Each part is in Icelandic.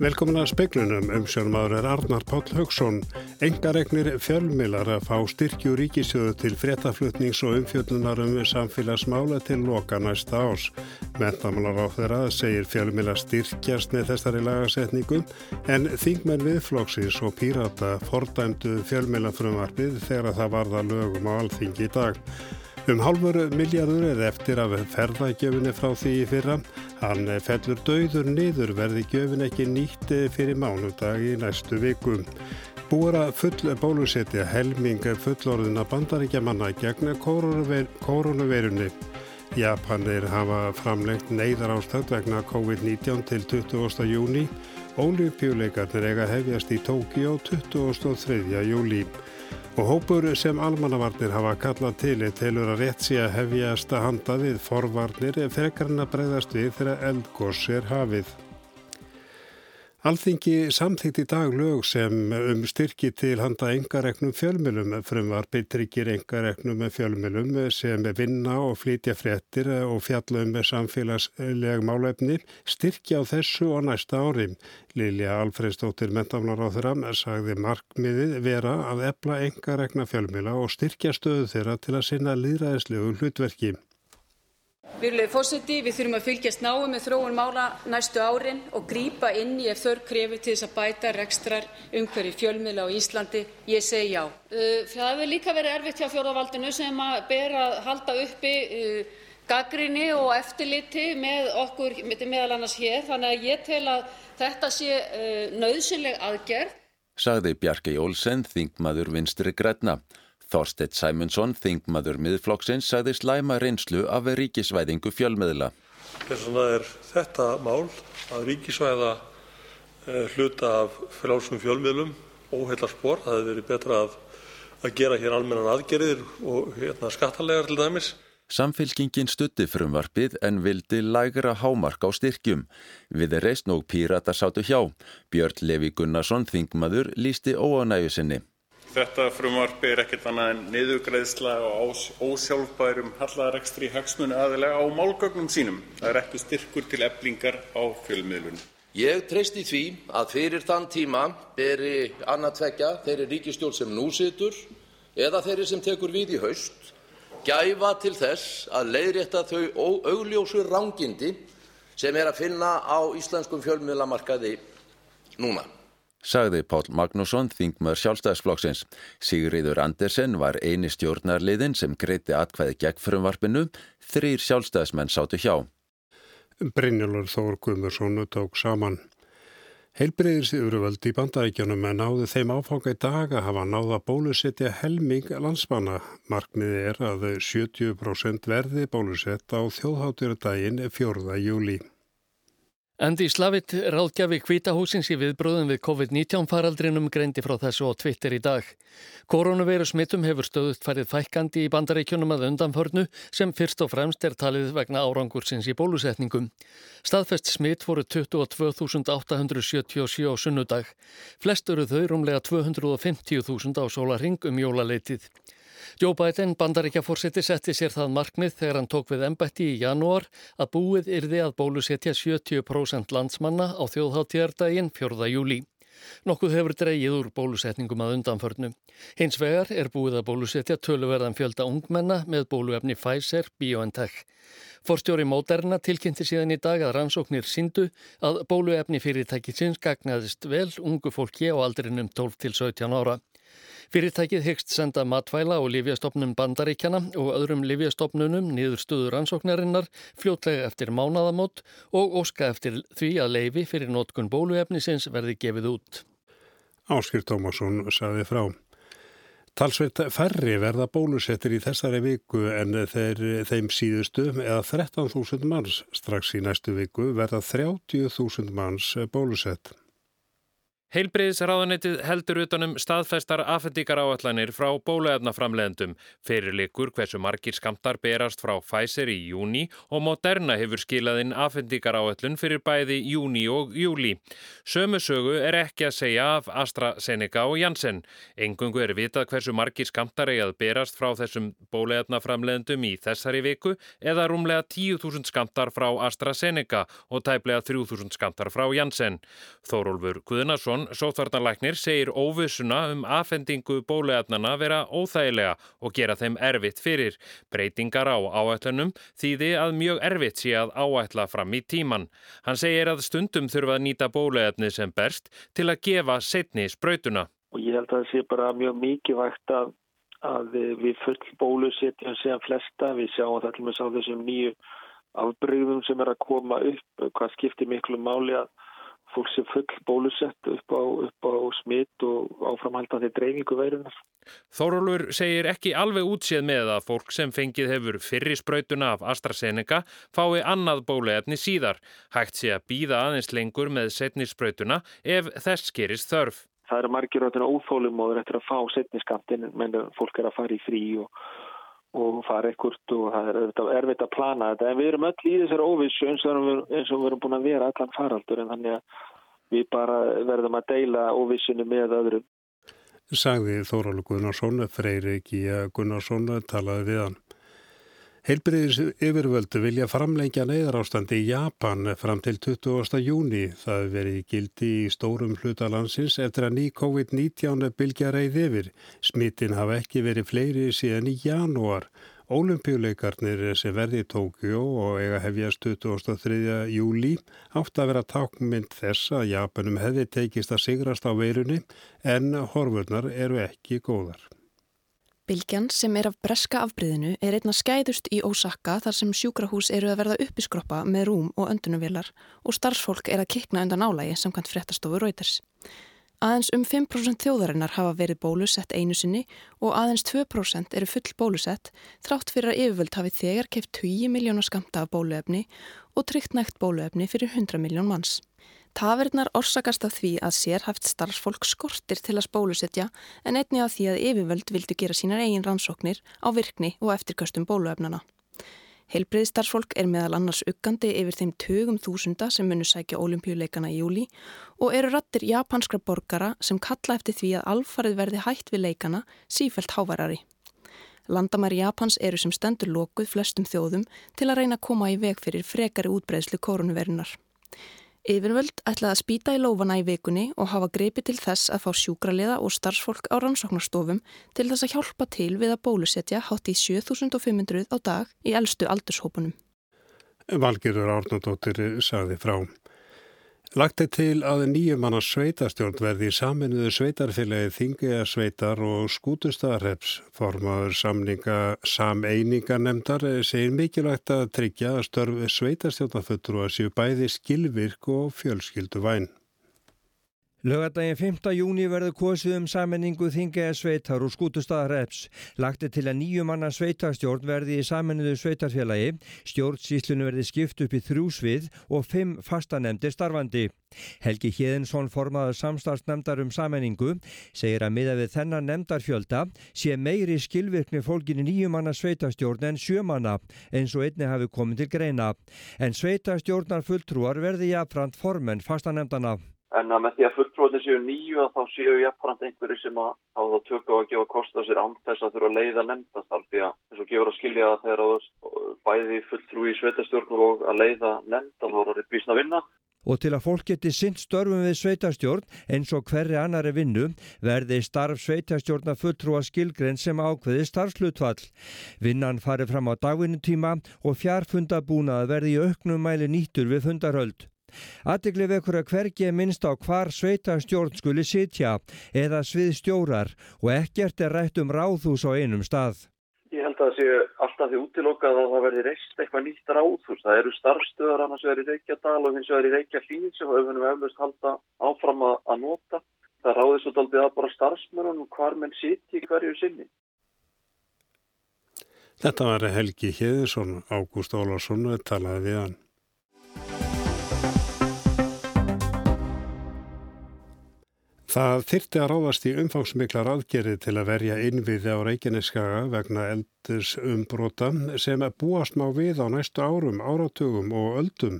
Velkomin að speiklunum um sjónmaður er Arnar Páll Haugsson. Engaregnir fjölmilar að fá styrkju ríkisjöðu til fréttaflutnings og umfjöldunar um samfélagsmála til loka næsta ás. Mentamálar á þeirra segir fjölmila styrkjast með þessari lagasetningu en þingmenn viðflóksins og pírata fordæmdu fjölmila frumvarfið þegar það varða lögum á alþingi í dag. Um halvur miljardur er eftir af ferðagjöfinni frá því í fyrra. Hann fellur döður niður verði gjöfin ekki nýtt fyrir mánudag í næstu viku. Búra full bólusetja helming fullorðina bandaríkja manna gegn koronaveirunni. Japanir hafa framlengt neyðar ástönd vegna COVID-19 til 20. júni. Ólimpíuleikarnir eiga hefjast í Tókíó 23. júli. Og hópur sem almannavarnir hafa kallað til telur að rétt sé að hefjast að handa við forvarnir frekarinn að breyðast við þegar eldgós er hafið. Alþingi samþýtt í dag lög sem um styrki til handa engareknum fjölmjölum frumvarpi tryggir engareknum fjölmjölum sem vinna og flytja fréttir og fjalla um samfélagsleg málefni styrkja á þessu og næsta ári. Lilja Alfredsdóttir mentamlar á þeirra sagði markmiðið vera að epla engarekna fjölmjöla og styrkja stöðu þeirra til að sinna líðræðislegu hlutverki. Virðulegi forseti, við þurfum að fylgjast náið með þróun mála næstu árin og grípa inn í ef þörf krefur til þess að bæta rekstrar umhverfi fjölmiðla á Íslandi. Ég segi já. Uh, það hefur líka verið erfitt hjá fjórðavaldinu sem að ber að halda uppi uh, gaggrinni og eftirliti með okkur meðal annars hér. Þannig að ég tel að þetta sé uh, nöðsynleg aðgerð. Sagði Bjarki Olsen, þingmaður vinstri græna. Þorstedt Sæmundsson, þingmaður miðflokksins, sagði slæma reynslu af ríkisvæðingu fjölmiðla. Þess vegna er þetta mál að ríkisvæða hluta af frjálsum fjölmiðlum óheila spór. Það hefði verið betra að, að gera hér almennan aðgerðir og hérna, skattalegar til dæmis. Samfylkingin stutti frumvarpið en vildi lægra hámark á styrkjum. Við reysn og pírata sátu hjá. Björn Levi Gunnarsson, þingmaður, lísti óanægu sinni. Þetta frumvarp er ekkert annað en niðurgreiðsla og ósjálfbærum hallarekstri hagsmuni aðilega á málgögnum sínum. Það er ekki styrkur til eblingar á fjölmiðlun. Ég treysti því að fyrir þann tíma beri annað tvekja þeirri ríkistjórn sem nú situr eða þeirri sem tekur við í haust gæfa til þess að leiðrétta þau augljósu rángindi sem er að finna á íslenskum fjölmiðlamarkaði núna. Sagði Pál Magnússon, þingmör sjálfstæðsflokksins. Sigriður Andersen var eini stjórnarliðin sem greiti atkvæði gegn frumvarpinu, þrýr sjálfstæðsmenn sátu hjá. Brynjólur Þór Guðmursson tók saman. Heilbreyðis yfirvöld í bandaríkjanum en náðu þeim áfanga í dag að hafa náða bólusetja helming landsmanna. Markmiði er að 70% verði bólusett á þjóðhátturudaginn 4. júli. Andi Slavit ráðgjafi kvítahúsins í viðbröðum við COVID-19 faraldrinum greindi frá þessu á Twitter í dag. Koronaviru smittum hefur stöðut færið fækkandi í bandaríkjunum að undanförnu sem fyrst og fremst er talið vegna árangursins í bólusetningum. Staðfest smitt voru 22.877 á sunnudag. Flest eru þau rúmlega 250.000 á sólaring um jólaleitið. Joe Biden, bandaríkjaforseti, setti sér það markmið þegar hann tók við embætti í janúar að búið yrði að bólusetja 70% landsmanna á þjóðháttíðardaginn 4. júli. Nokkuð hefur dreyið úr bólusetningum að undanförnu. Hins vegar er búið að bólusetja töluverðan fjölda ungmenna með bóluefni Pfizer, BioNTech. Forstjóri Moderna tilkynnti síðan í dag að rannsóknir síndu að bóluefni fyrirtækisins gagnaðist vel ungu fólki á aldrinum 12 til 17 ára. Fyrirtækið hyggst senda matvæla og livjastofnum bandaríkjana og öðrum livjastofnunum niður stuður ansóknarinnar fljótlega eftir mánadamót og óska eftir því að leifi fyrir nótkun bóluefnisins verði gefið út. Áskir Tómasson saði frá. Talsveit færri verða bólusettir í þessari viku en þeir, þeim síðustu eða 13.000 manns strax í næstu viku verða 30.000 manns bólusett. Heilbreyðisráðanetið heldur utanum staðfestar afhendingar áallanir frá bóluefnaframleðendum. Fyrirlikur hversu margir skamtar berast frá Pfizer í júni og Moderna hefur skilaðinn afhendingar áallun fyrir bæði júni og júli. Sömu sögu er ekki að segja af AstraZeneca og Janssen. Engungu er vitað hversu margir skamtar eigi að berast frá þessum bóluefnaframleðendum í þessari viku eða rúmlega 10.000 skamtar frá AstraZeneca og tæplega 3.000 skamtar frá Janssen. Þórólfur Guðnarsson Jónsson, sóþvartanlæknir, segir óvissuna um afhendingu bóluefnana vera óþægilega og gera þeim erfitt fyrir. Breytingar á áætlunum þýði að mjög erfitt sé að áætla fram í tíman. Hann segir að stundum þurfa að nýta bóluefni sem berst til að gefa setni sprautuna. Og ég held að það sé bara mjög mikið vægt að, að við full bólusetjum séðan flesta. Við sjáum það til og með sá þessum nýju afbreyðum sem er að koma upp, hvað skiptir miklu máli að fólk sem full bólusett upp á, upp á smitt og áframhaldandi dreifingu veirunar. Þórólur segir ekki alveg útséð með að fólk sem fengið hefur fyrri sprautuna af AstraZeneca fái annað bóluefni síðar. Hægt sé að býða aðeins lengur með setni sprautuna ef þess gerist þörf. Það eru margir áttuna óþólumóður eftir að fá setni skamtinn, menn fólk er að fara í frí og og fara ekkert og það er erfitt að plana þetta en við erum öll í þessari óvissu eins og við, erum búin að vera allan faraldur en þannig að við bara verðum að deila óvissinu með öðrum. Sagði Þóralu Gunnarsson, Freyri Gíja Gunnarsson talaði við hann. Heilbriðis yfirvöldu vilja framlengja neyðarástandi í Japan fram til 20. júni. Það verið gildi í stórum hluta landsins eftir að ný COVID-19 bylgja reyð yfir. Smittin hafa ekki verið fleiri síðan í janúar. Ólimpíuleikarnir sem verði í Tókjó og eiga hefjast 23. júli átt að vera tákmynd þess að Japanum hefði teikist að sigrast á veirunni en horfurnar eru ekki góðar. Bilgjan sem er af breska afbríðinu er einna skæðust í Ósaka þar sem sjúkrahús eru að verða uppiskroppa með rúm og öndunuvelar og starfsfólk er að kikna undan álægi samkvæmt fréttastofu Reuters. Aðeins um 5% þjóðarinnar hafa verið bólusett einu sinni og aðeins 2% eru full bólusett þrátt fyrir að yfirvöld hafi þegar keift 20 miljónar skamta af bóluefni og tryggt nægt bóluefni fyrir 100 miljón manns. Tafirnar orsakast af því að sérhaft starfsfólk skortir til að spólusetja en einni af því að yfirvöld vildu gera sínar eigin rannsóknir á virkni og eftirkastum bóluefnana. Heilbreiði starfsfólk er meðal annars uggandi yfir þeim tögum þúsunda sem munu sækja ólimpíuleikana í júli og eru rattir japanskra borgara sem kalla eftir því að alfarið verði hætt við leikana sífælt hávarari. Landamæri Japans eru sem stendur lokuð flestum þjóðum til að reyna að koma í veg fyrir frekari útbreiðslu koronavirunar. Yfirvöld ætlaði að spýta í lófana í vikunni og hafa greipi til þess að fá sjúkraliða og starfsfólk á rannsóknarstofum til þess að hjálpa til við að bólusetja hátt í 7500 á dag í eldstu aldurshópunum. Valgerur Árnardóttir sagði frá. Lagt er til að nýjumanna sveitastjórn verði í saminuðu sveitarfélagi Þingiða sveitar og skútustaðarreps. Formaður samninga sameiningarnemdar segir mikilvægt að tryggja að störf sveitastjórnafötur og að séu bæði skilvirk og fjölskyldu væn. Lögadaginn 5. júni verður kosið um sammenningu þingaða sveitar og skútustaðarreps. Lagt er til að nýju manna sveitarstjórn verði í sammennuðu sveitarfélagi, stjórnsíslunu verði skipt upp í þrjúsvið og fimm fastanemdir starfandi. Helgi Hjeðinsson formaður samstarfsnemdar um sammenningu segir að miða við þennan nemdarfjölda sé meiri skilvirkni fólkinni nýju manna sveitarstjórn en sjömanna eins og einni hafi komið til greina. En sveitarstjórnar fulltrúar verði jafnframt formenn fastanemdana. En að með því að fulltróðin séu nýju að þá séu jafnframt einhverju sem að á það tökka og að gefa kosta sér án þess að þurfa að leiða nefndastarf því að þess að gefur að skilja að þeirra bæði fulltrúi í sveitastjórn og að leiða þá það vísna að vinna. Og til að fólk geti sint störfum við sveitastjórn eins og hverri annari vinnu verði starf sveitastjórna fulltrúa skilgrein sem ákveði starfslutfall. Vinnan farið fram á dagvinnutíma og fjárfundabúnað verði í auknum mæli nýttur við fundarhöld. Aðegli vekur að hvergi er minnst á hvar sveitastjórn skuli sitja eða svið stjórar og ekkert er rætt um ráðhús á einum stað. Ég held að það séu alltaf því útilokkað að það verði reist eitthvað nýtt ráðhús. Það eru starfstöðar annars verið í Reykjadal og hins vegar í Reykjafíð sem við höfum eflust halda áfram að nota. Það ráði svo daldið að bara starfsmörunum hvar menn sitji hverju sinni. Þetta var Helgi Hjeðinsson, Ágúst Ólarsson, talaði við hann. Það þyrti að ráðast í umfangsmiklar aðgerið til að verja innviði á Reykjaneskaga vegna eldis umbrota sem búast má við á næstu árum, áratugum og öldum.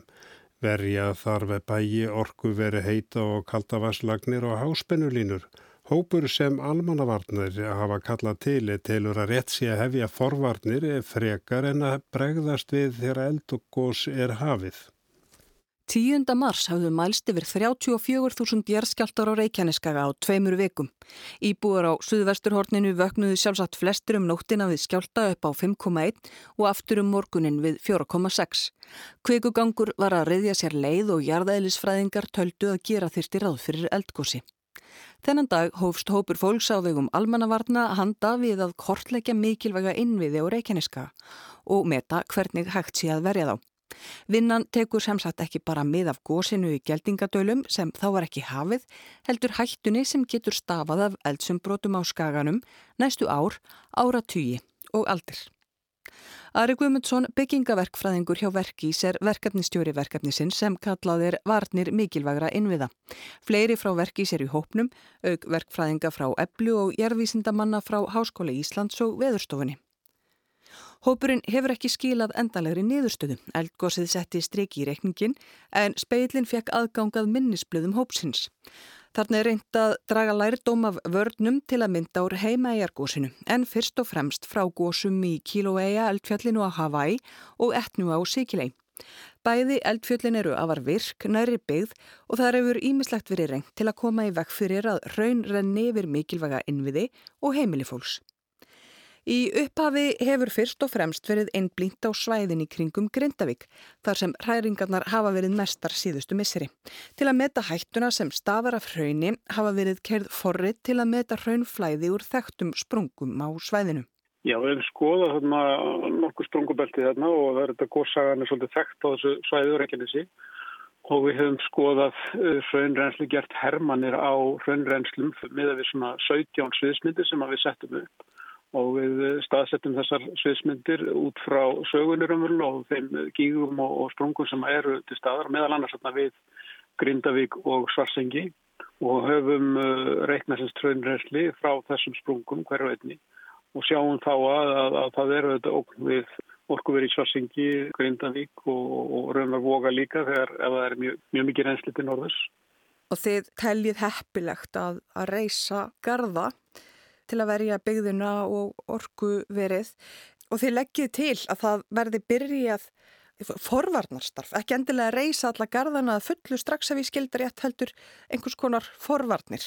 Verja þarf bægi orku veri heita og kaldavaslagnir og háspennulínur. Hópur sem almannavarnir hafa kallað til tilur að rétt sé að hefja forvarnir frekar en að bregðast við þegar eld og gós er hafið. 10. mars hafðu mælst yfir 34.000 jærskjáltar á Reykjaneskaga á tveimur vikum. Íbúar á Suðvesturhorninu vöknuðu sjálfsagt flestur um nóttina við skjálta upp á 5,1 og aftur um morgunin við 4,6. Kvikugangur var að reyðja sér leið og jarðæðlisfræðingar töldu að gera þyrti ráð fyrir eldgósi. Þennan dag hófst hópur fólks á vegum almannavarna handa við að kortleggja mikilvæga innviði á Reykjaneskaga og meta hvernig hægt sé að verja þá. Vinnan tekur sem sagt ekki bara mið af gósinu í geldingadölum sem þá var ekki hafið, heldur hættunni sem getur stafað af eldsumbrotum á skaganum næstu ár, áratugi og aldir. Ari Guðmundsson, byggingaverkfræðingur hjá Verkís er verkefnistjóri verkefnisinn sem kallað er varnir mikilvægra innviða. Fleiri frá Verkís er í hópnum, auk verkfræðinga frá Eblu og jærvísindamanna frá Háskóla Íslands og Veðurstofunni. Hópurinn hefur ekki skilað endalegri niðurstöðu. Eldgósið setti striki í reikningin en speilin fekk aðgangað minnisblöðum hópsins. Þarna er reynd að draga lærdóm af vörnum til að mynda úr heimaegargósinu en fyrst og fremst frá gósum í Kilauea, eldfjallinu á Hawaii og etnu á Sikilei. Bæði eldfjöllin eru afar virk, næri byggð og það hefur ímislegt verið reynd til að koma í vekk fyrir að raun renni yfir mikilvæga innviði og heimilifólks. Í upphafi hefur fyrst og fremst verið einblínt á svæðin í kringum Grindavík þar sem hræringarnar hafa verið mestar síðustu misseri. Til að meta hættuna sem stafar af hrauni hafa verið kerð forrið til að meta hraunflæði úr þekktum sprungum á svæðinu. Já, við hefum skoðað þarna nokkuð sprungubelti þarna og það er þetta góðsagan er svolítið þekkt á þessu svæðu reynginni og við hefum skoðað hraunrenslu uh, gert hermanir á hraunrenslum með að við svona 17 sviðsmyndir sem við settum upp og við staðsettum þessar sviðsmyndir út frá sögunirumvölu og þeim gígum og, sprungum sem eru til staðar meðal annars við Grindavík og Svarsengi og höfum uh, reiknæsins tröðinræsli frá þessum sprungum hverju einni. Og sjáum þá að, að, að það eru þetta okkur við orkuverið í Svarsengi, Grindavík og, og raunvar voga líka þegar það er mjög, mjög mikið reynsli til norðus. Og þið teljið heppilegt að, að reysa garda til að verja byggðina og orgu verið og þið leggjið til að það verði byrjað forvarnarstarf, ekki endilega reysa alla garðana að fullu strax að við skildar rétt heldur einhvers konar forvarnir.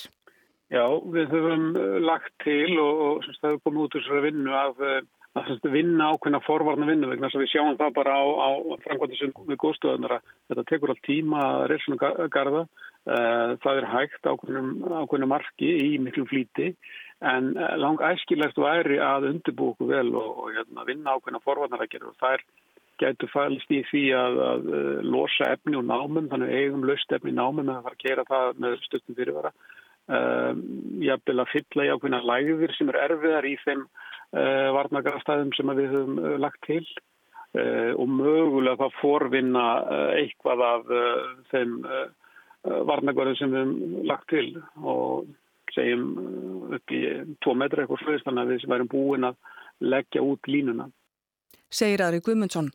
Já, við höfum uh, lagt til og, og það hefur komið út úr þessari vinnu að, uh, að vinna ákveðna forvarna vinnu vegna þess að við sjáum það bara á, á framkvæmdisum við góðstöðunar að þetta tekur all tíma að reysa garða. Uh, það er hægt ákveðna marki í miklu flíti En eh, lang æskilegt væri að undirbú okkur vel og, og hérna, vinna ákveðna forvarnarækjari og þær gætu fælst í því að, að, að eh, losa efni og námum, þannig eigum löst efni námum það fara að gera það með stöttum fyrirvara. Um, vil að fylla í ákveðna lægðir sem er erfiðar í þeim uh, varnagarastæðum sem við höfum uh, lagt til. Uh, og mögulega það forvinna eitthvað af þeim varnagarðum sem við höfum lagt til. Og segjum uh, upp í tvo metra eitthvað slöðist þannig að við værum búin að leggja út línuna. Segir Ari Guðmundsson.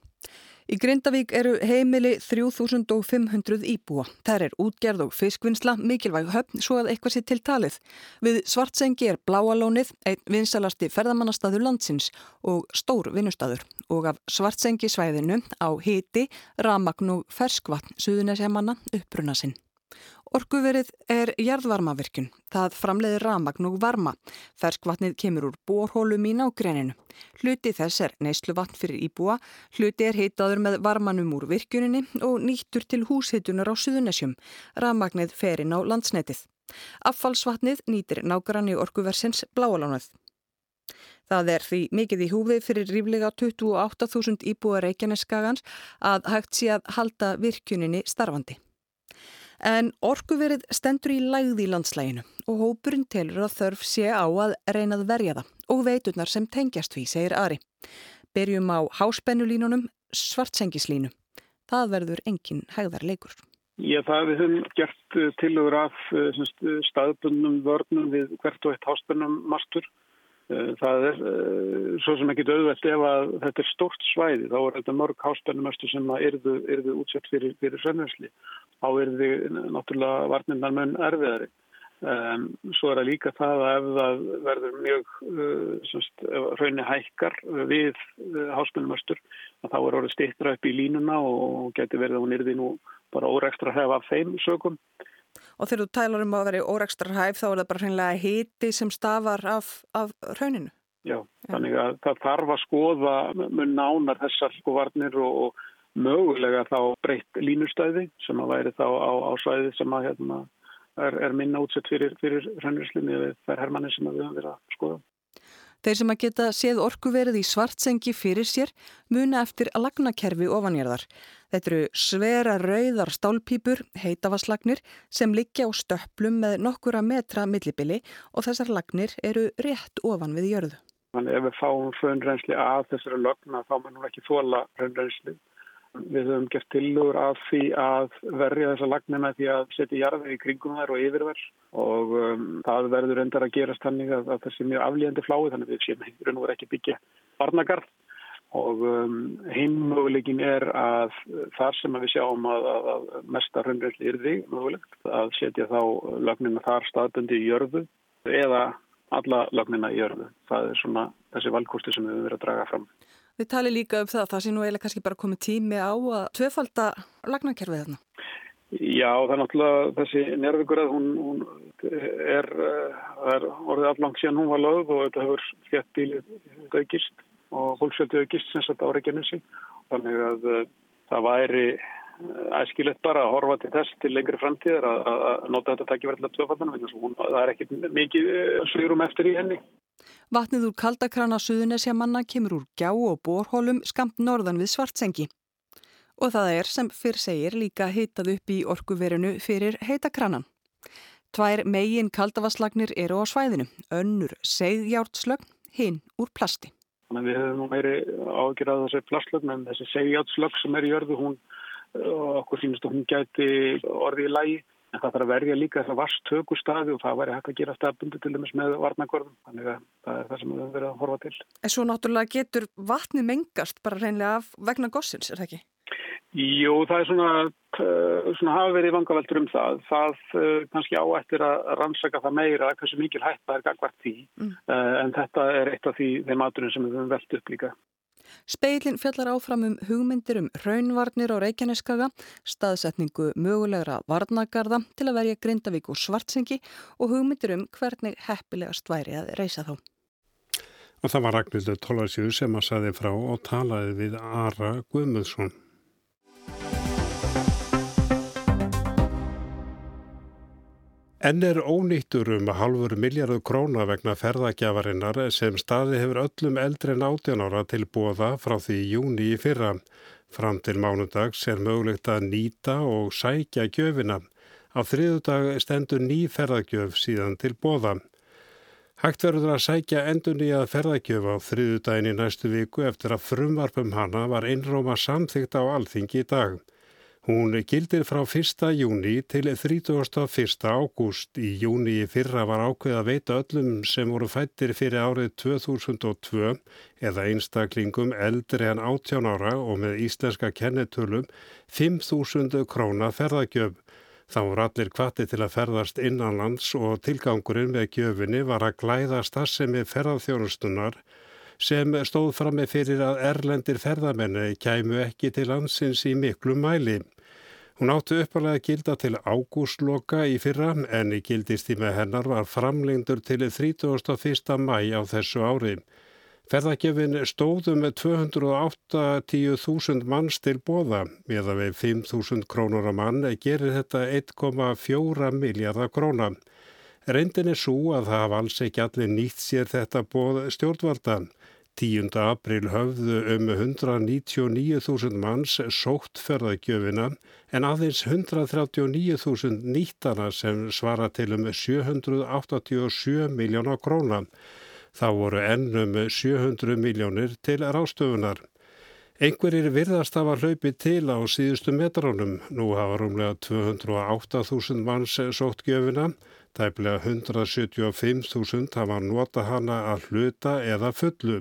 Í Grindavík eru heimili 3500 íbúa. Það er útgerð og fiskvinnsla, mikilvæg höfn, svo að eitthvað sé til talið. Við Svartsengi er Bláalónið, einn vinsalasti ferðamannastaður landsins og stór vinnustadur. Og af Svartsengi svæðinu á hiti, ramagn og ferskvatn suðunesjamanna uppbruna sinn. Orkuverið er jarðvarmavirkun. Það framleiðir ramagn og varma. Ferskvatnið kemur úr borhólum í nágreininu. Hluti þess er neysluvatn fyrir íbúa, hluti er heitaður með varmanum úr virkuninni og nýttur til húshitunar á suðunessjum. Ramagnið fer inn á landsnetið. Affallsvatnið nýtir nágrann í orkuversins bláalánuð. Það er því mikið í húfið fyrir ríflega 28.000 íbúa Reykjaneskagans að hægt sé að halda virkuninni starfandi. En orkuverið stendur í lægði í landslæginu og hópurinn telur að þörf sé á að reynað verja það og veiturnar sem tengjast því, segir Ari. Berjum á háspennulínunum svartsengislínu. Það verður engin hægðar leikur. Já, það við höfum gert tilögur af uh, staðbundnum vörnum við hvert og eitt háspennum mastur. Það er svo sem ekki döðvelt ef að þetta er stort svæði, þá er þetta mörg háspennumöstu sem erðu, erðu útsett fyrir, fyrir sömjömsli. Þá erðu náttúrulega varnirnar mun erfiðari. Um, svo er það líka það að ef það verður mjög uh, raunni hækkar við háspennumöstur þá er orðið stittra upp í línuna og getur verið að hún yrði nú bara órekstra hæf af þeim sögum. Og þegar þú tælar um að vera órekstra hæf þá er það bara hreinlega hiti sem stafar af, af rauninu? Já, Já, þannig að það þarf að skoða mun nánar þessar sko varnir og, og mögulega þá breytt línustæði sem að væri þá á, á svæði sem að hérna er, er minna útsett fyrir, fyrir hrannurslunni eða þær hermanni sem við höfum verið að skoða. Þeir sem að geta séð orkuverið í svartsengi fyrir sér muna eftir lagnakerfi ofanjörðar. Þetta eru svera rauðar stálpípur, heitavaslagnir sem liggja á stöplum með nokkura metra millibili og þessar lagnir eru rétt ofan við jörðu. Þannig ef við fáum fönnrensli að þessari lögna þá mannum ekki þóla fönnrensli. Við höfum gert tillögur af því að verja þessa lagnina því að setja jarði í kringum þær og yfir þær og um, það verður endar að gerast þannig að, að þessi mjög aflíðandi flái þannig við séum raun og verið ekki byggja barnagarð og um, heimöguleikin er að þar sem við sjáum að, að mesta raunverðli er því mögulegt að setja þá lagnina þar staðbundi í jörðu eða alla lagnina í jörðu. Það er svona þessi valkosti sem við höfum verið að draga fram. Við tali líka um það að það sé nú eiginlega kannski bara komið tími á að tvöfalda lagnarkerfið þarna. Já, það er náttúrulega þessi nervikurað, hún, hún er, eh, er orðið allangt síðan hún var lögð og þetta hefur skett bílið aukist og fólksveldið aukist sem sagt á Reykjanesi. Þannig að uh, það væri eh, æskilegt bara að horfa til þess til lengri framtíðar að nota þetta takkifærlega tvöfaldan. Það er ekkit mikið svýrum eftir í henni. Vatnið úr kaldakrana Suðunesja manna kemur úr gjá og borhólum skamt norðan við svartsengi. Og það er sem fyrr segir líka heitað upp í orkuverinu fyrir heitakranan. Tvær megin kaldavaslagnir eru á svæðinu, önnur segðjártslögn, hinn úr plasti. Við höfum meiri ágjörðað þessi plastlögn en þessi segðjártslögn sem er í örðu, hún, okkur finnst að hún gæti orðið í lægi. En það þarf að verja líka þessar vastöku staði og það væri hægt að gera staðbundi til dæmis með varnagörðum. Þannig að það er það sem við höfum verið að horfa til. En svo náttúrulega getur vatni mengast bara reynlega vegna gossins, er það ekki? Jú, það er svona, svona hafa verið vangaveldur um það. Það uh, kannski áættir að rannsaka það meira, hversu mikil hægt það er gangvært því. Mm. Uh, en þetta er eitt af því þeim aðdurum sem við höfum velt upp líka. Speilin fjallar áfram um hugmyndir um raunvarnir á Reykjaneskaga, staðsetningu mögulegra varnagarða til að verja Grindavík og Svartsengi og hugmyndir um hvernig heppilegast væri að reysa þá. Og það var Ragnhildur Tólasjú sem að saði frá og talaði við Ara Guðmundsson. Enn er ónýttur um halvur miljardu króna vegna ferðagjafarinnar sem staði hefur öllum eldri en 18 ára til bóða frá því júni í fyrra. Fram til mánudags er mögulegt að nýta og sækja gjöfina. Á þriðudag stendur ný ferðagjöf síðan til bóða. Hægt verður að sækja endur nýjað ferðagjöf á þriðudagin í næstu viku eftir að frumvarpum hana var einróma samþygt á alþingi í dag. Hún gildir frá 1. júni til 31. ágúst. Í júni fyrra var ákveð að veita öllum sem voru fættir fyrir árið 2002 eða einstaklingum eldri en 18 ára og með íslenska kennetölum 5.000 króna ferðagjöf. Þá voru allir kvatti til að ferðast innanlands og tilgangurinn með gjöfinni var að glæða starfsemi ferðarþjónustunar sem stóð fram með fyrir að erlendir ferðamenni kæmu ekki til landsins í miklu mæli. Hún áttu uppalega gilda til ágústloka í fyrra en í gildistíma hennar var framlengdur til 31. mæ á þessu ári. Ferðargefin stóðum með 280.000 manns til bóða með að við 5.000 krónur að mann gerir þetta 1,4 miljardar króna. Reyndin er svo að það hafa alls ekki allir nýtt sér þetta bóð stjórnvaldan. 10. april höfðu um 199.000 manns sótt ferðagjöfina en aðeins 139.000 nýttana sem svara til um 787 miljónar króna. Þá voru ennum 700 miljónir til rástöfunar. Einhverjir virðast hafa hlaupið til á síðustu metrónum. Nú hafa rúmlega 208.000 manns sótt gjöfina. Tæplega 175.000 hafa nota hana að hluta eða fullu.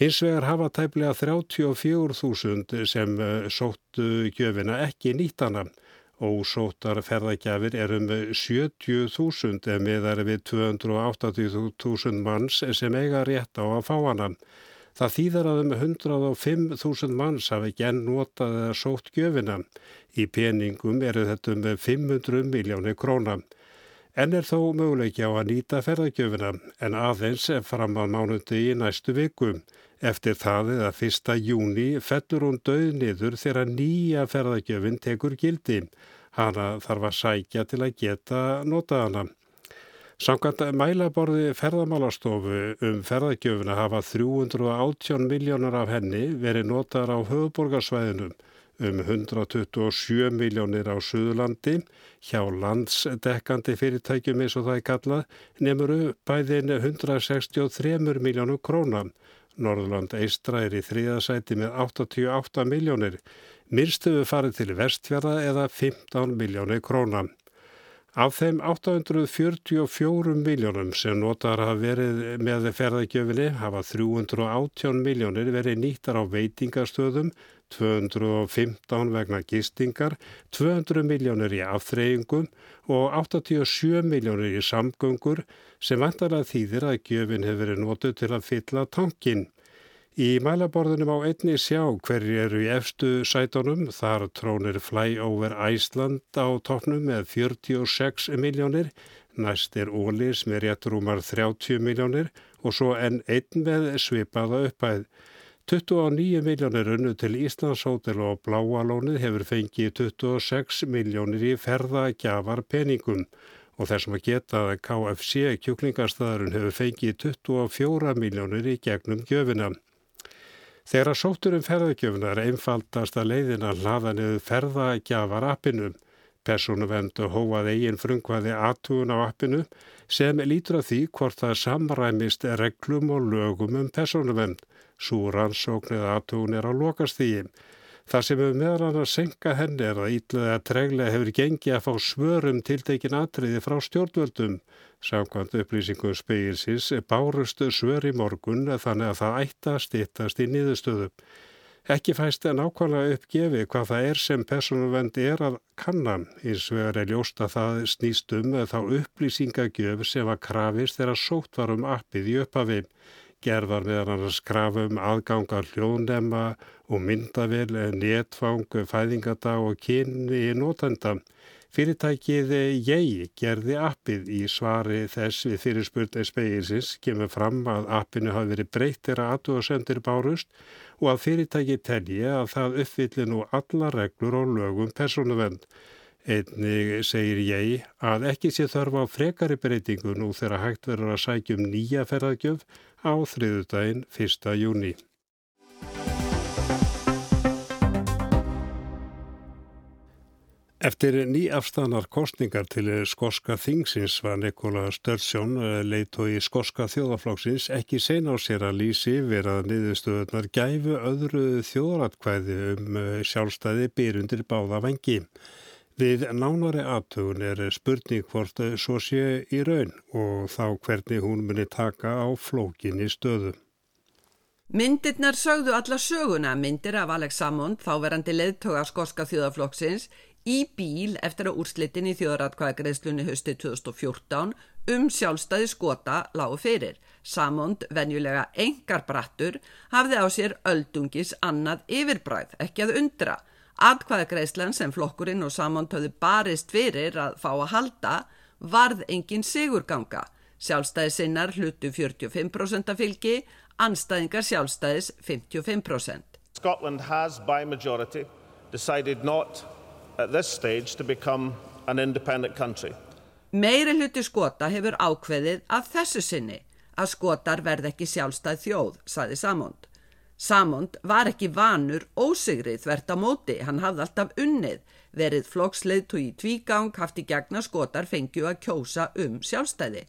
Hins vegar hafa tæplega 34.000 sem sóttu gjöfina ekki nýttana. Ósóttar ferðagjafir er um 70.000 eða meðar við 280.000 manns sem eiga rétt á að fá hana. Það þýðar að um 105.000 manns hafi genn notað eða sótt gjöfina. Í peningum eru þetta um 500 miljónir króna. En er þó möguleiki á að nýta ferðagjöfina en aðeins fram að mánundi í næstu viku. Eftir það eða 1. júni fellur hún döð niður þegar nýja ferðagjöfin tekur gildi. Hana þarf að sækja til að geta nota hana. Samkvæmt mælaborði ferðamálastofu um ferðagjöfuna hafa 318 miljónur af henni verið notaðar á höfuborgarsvæðinum, um 127 miljónir á Suðurlandi, hjá landsdekkandi fyrirtækjum eins og það er kallað, nefnuru bæðin 163 miljónu króna. Norðurland Eistra er í þriðasæti með 88 miljónir, myrstuðu farið til vestfjara eða 15 miljónir króna. Af þeim 844 miljónum sem notar hafa verið með ferðargjöfinni hafa 318 miljónir verið nýttar á veitingastöðum, 215 vegna gistingar, 200 miljónir í afþreyingum og 87 miljónir í samgöngur sem vantarlega þýðir að gjöfin hefur verið notuð til að fylla tankinn. Í mælaborðunum á einni sjá hverju eru í efstu sætonum, þar trónir Flyover Iceland á toppnum með 46 miljónir, næst er Ólis með réttrúmar 30 miljónir og svo enn einn með svipaða uppæð. 29 miljónir unnu til Íslandshótel og Bláalónið hefur fengið 26 miljónir í ferðagjafar peningum og þessum að geta að KFC kjúklingarstaðarinn hefur fengið 24 miljónir í gegnum gjöfina. Þegar að sótturum ferðagjöfnar einfaldast að leiðina hlaða niður ferðagjafar appinu. Persónu vendu hóað eigin frungvaði aðtugun á appinu sem lítur að því hvort það samræmist reglum og lögum um persónu vend. Súransóknið aðtugun er á lokastígin. Það sem meðal hann að senka henni er að ítlaði að treglega hefur gengið að fá svörum tiltekin atriði frá stjórnvöldum. Samkvæmt upplýsingum speilsins bárustu svör í morgun þannig að það ætta að stittast í nýðustöðu. Ekki fæst en ákvæmlega uppgefi hvað það er sem personuvendi er að kannan eins og er að ljósta það snýst um þá upplýsingagjöf sem var krafist þegar sótt var um appið í uppafinn gerðar meðan hann skrafa um aðgangar hljóðnema og myndavel, netfang, fæðingadag og kynni í nótenda. Fyrirtækið ég gerði appið í svari þess við fyrirspurn speginsins kemur fram að appinu hafi verið breyttir að aðtúasendir bárust og að fyrirtækið telji að það uppfyllir nú alla reglur og lögum persónuvend. Einnig segir ég að ekki sé þörfa á frekari breytingu nú þegar hægt verður að sækjum nýja ferðargjöf á þriðudaginn 1. júni. Eftir nýafstanar kostningar til skoska þingsins var Nikola Störsjón leitói skoska þjóðaflokksins ekki sen á sér að lýsi verað niðurstöðunar gæfu öðru þjóðratkvæði um sjálfstæði byrjundir báða vengi. Við nánari aðtögun er spurning hvort svo sé í raun og þá hvernig hún muni taka á flókinni stöðu. Myndirnar sögðu alla söguna myndir af Alex Salmond, þáverandi leðtoga skorska þjóðaflokksins, í bíl eftir að úrslitin í þjóðratkvæðagreðslunni hösti 2014 um sjálfstæði skota lágu fyrir. Salmond, venjulega engar brattur, hafði á sér öldungis annað yfirbræð, ekki að undra. Atkvæðagreislan sem flokkurinn og samont höfðu barist fyrir að fá að halda varð engin sigurganga. Sjálfstæðis sinnar hlutu 45% af fylgi, anstæðingar sjálfstæðis 55%. Scotland has by majority decided not at this stage to become an independent country. Meiri hluti skota hefur ákveðið að þessu sinni að skotar verð ekki sjálfstæð þjóð, saði Samond. Samond var ekki vanur ósigrið þvert á móti, hann hafði alltaf unnið, verið flokksleiðtu í tvígang, haft í gegna skotar fengju að kjósa um sjálfstæði.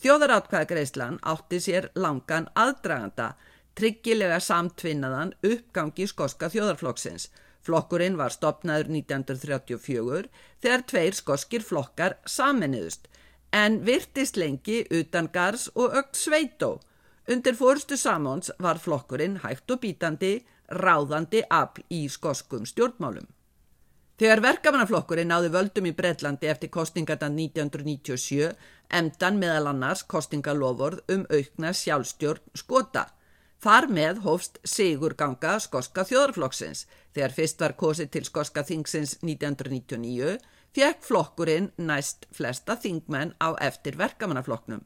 Þjóðarátkvæðagreislan átti sér langan aðdraganda tryggilega samtvinnaðan uppgangi skoska þjóðarflokksins. Flokkurinn var stopnaður 1934 þegar tveir skoskir flokkar saminniðust en virtist lengi utan Gars og Ögt Sveitó. Undir fórstu Samons var flokkurinn hægt og bítandi, ráðandi afl í skoskum stjórnmálum. Þegar verkamannaflokkurinn náði völdum í Breitlandi eftir kostingarna 1997 emdan meðal annars kostingaloford um aukna sjálfstjórn skota. Þar með hófst Sigurganga skoska þjóðarflokksins. Þegar fyrst var kosið til skoska þingsins 1999 fekk flokkurinn næst flesta þingmenn á eftir verkamannaflokknum.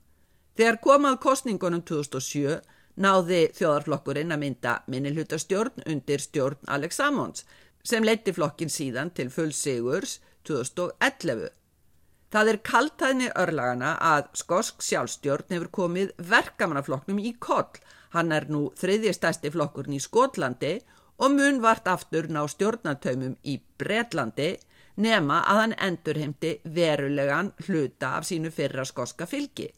Þegar komað kostningunum 2007 náði þjóðarflokkurinn að mynda minnilhutastjórn undir stjórn Alex Salmons sem leiti flokkin síðan til full sigurs 2011. Það er kaltæðni örlagana að skosk sjálfstjórn hefur komið verkamannaflokknum í koll. Hann er nú þriðji stæsti flokkurinn í Skotlandi og mun vart aftur ná stjórnatöymum í Breitlandi nema að hann endurheimti verulegan hluta af sínu fyrra skoska fylgi.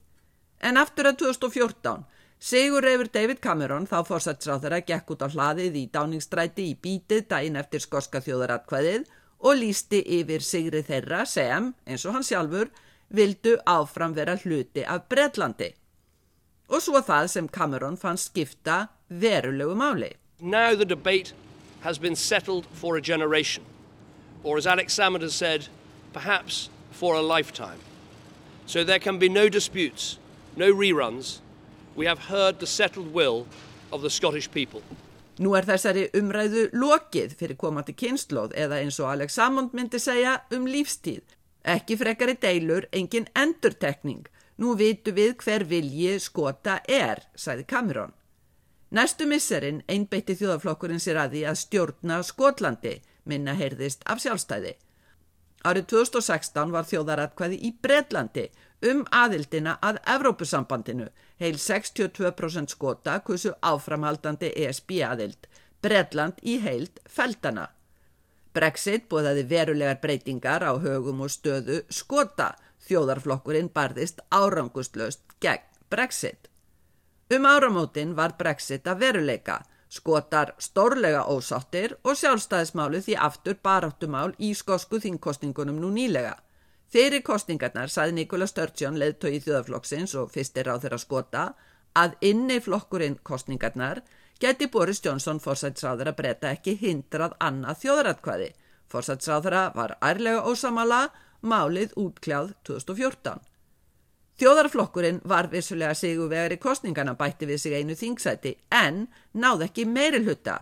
En aftur að 2014 Sigur reyfur David Cameron þá fórsætsráþara gekk út á hlaðið í dáningsstræti í bítið dæin eftir skoska þjóðaratkvæðið og lísti yfir sigri þeirra sem, eins og hann sjálfur, vildu áfram vera hluti af Breitlandi. Og svo það sem Cameron fann skipta verulegu máli. Now the debate has been settled for a generation, or as Alex Salmond has said, perhaps for a lifetime. So there can be no disputes, no reruns, We have heard the settled will of the Scottish people. Nú er þessari umræðu lokið fyrir komandi kynnslóð eða eins og Alex Salmond myndi segja um lífstíð. Ekki frekari deilur, engin endurtekning. Nú vitu við hver vilji skota er, sæði Cameron. Næstu misserinn einbeitti þjóðaflokkurinn sér að því að stjórna Skotlandi, minna heyrðist af sjálfstæði. Árið 2016 var þjóðaratkvæði í Breitlandi um aðildina að Evrópusambandinu Heil 62% skota kussu áframhaldandi ESB aðild, Bredland í heild feldana. Brexit búðaði verulegar breytingar á högum og stöðu skota, þjóðarflokkurinn barðist árangustlöst gegn Brexit. Um áramótin var Brexit að veruleika, skotar stórlega ósáttir og sjálfstæðismálu því aftur baráttumál í skosku þingkostningunum nú nýlega. Fyrir kostningarnar saði Nikola Sturgeon leðtói í þjóðaflokksins og fyrstir á þeirra skota að inni flokkurinn kostningarnar geti Boris Johnson fórsætsráður að breyta ekki hindrað annað þjóðratkvæði. Fórsætsráðura var ærlega ósamala málið útkljáð 2014. Þjóðarflokkurinn var vissulega sigurvegar í kostningarna bætti við sig einu þingsæti en náð ekki meiri hluta.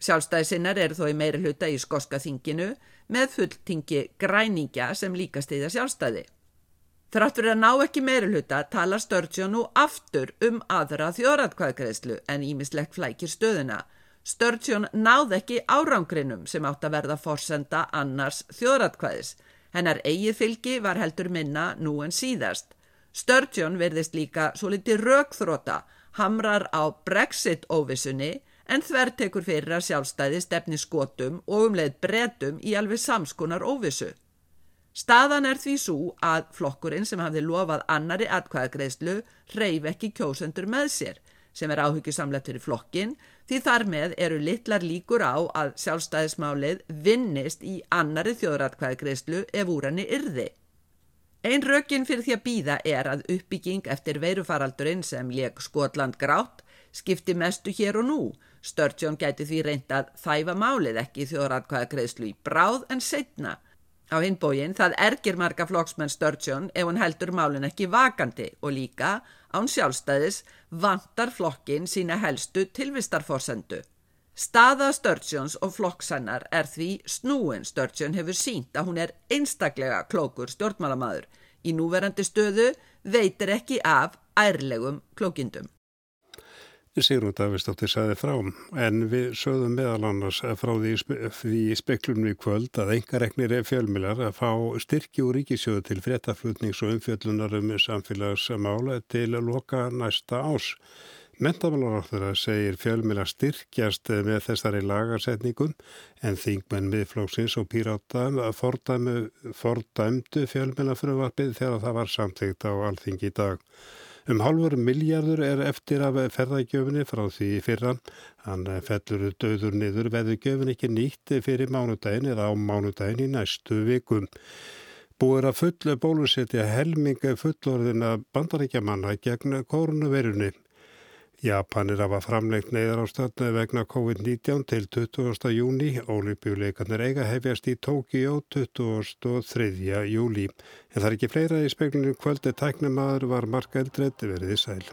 Sjálfstæðisinnar eru þó í meiri hluta í skoska þinginu með fulltingi græningja sem líka stiðja sjálfstæði. Þráttur að ná ekki meiri hluta talar Sturgeon nú aftur um aðra þjóratkvæðgreðslu en ímislegt flækir stöðuna. Sturgeon náð ekki árangrinum sem átt að verða forsenda annars þjóratkvæðis. Hennar eigið fylgi var heldur minna nú en síðast. Sturgeon verðist líka svo liti rökþróta, hamrar á Brexit-óvissunni en þver tekur fyrir að sjálfstæði stefni skotum og umleið bretum í alveg samskonar óvissu. Staðan er því svo að flokkurinn sem hafði lofað annari atkvæðagreðslu reyf ekki kjósendur með sér sem er áhyggjusamlegt fyrir flokkin því þar með eru litlar líkur á að sjálfstæðismálið vinnist í annari þjóðratkvæðagreðslu ef úr henni yrði. Einn rökin fyrir því að býða er að uppbygging eftir veirufaraldurinn sem leik Skotland grátt skipti mestu hér og nú Sturgeon gæti því reyndað þæfa málið ekki þjóðratkvæða greiðslu í bráð en setna. Á hinbógin það ergir marga flokksmenn Sturgeon ef hún heldur málin ekki vakandi og líka án sjálfstæðis vantar flokkin sína helstu tilvistarforsendu. Staða Sturgeons og flokksennar er því snúin Sturgeon hefur sínt að hún er einstaklega klókur stjórnmálamæður. Í núverandi stöðu veitir ekki af ærlegum klókindum. Sigrun Davistóttir sagði frá en við sögðum meðal annars frá því, því speklunum í kvöld að engareknir fjölmilar að fá styrki úr ríkisjóðu til fréttaflutnings og umfjöllunar um samfélagsmála til að loka næsta ás. Mentamálaráttara segir fjölmila styrkjast með þessari lagarsetningum en þingmenn miðflóksins og pírata fordæmdu fjölmila frumvarpið þegar það var samtíkt á alþing í dag. Um halvur miljardur er eftir af ferðagjöfinni frá því fyrra. Hann fellur döður niður veðu göfin ekki nýtt fyrir mánudagin eða á mánudagin í næstu vikum. Búið að fullu bólusetja helminga fullorðina bandaríkjamanna gegn koronavirunni. Japanir hafa framlengt neyðar á stöndu vegna COVID-19 til 20. júni. Ólimpíuleikarnir eiga hefjast í Tókíó 23. júli. En það er ekki fleira í speklinu kvöldi tæknum aður var marka eldreit verið í sæl.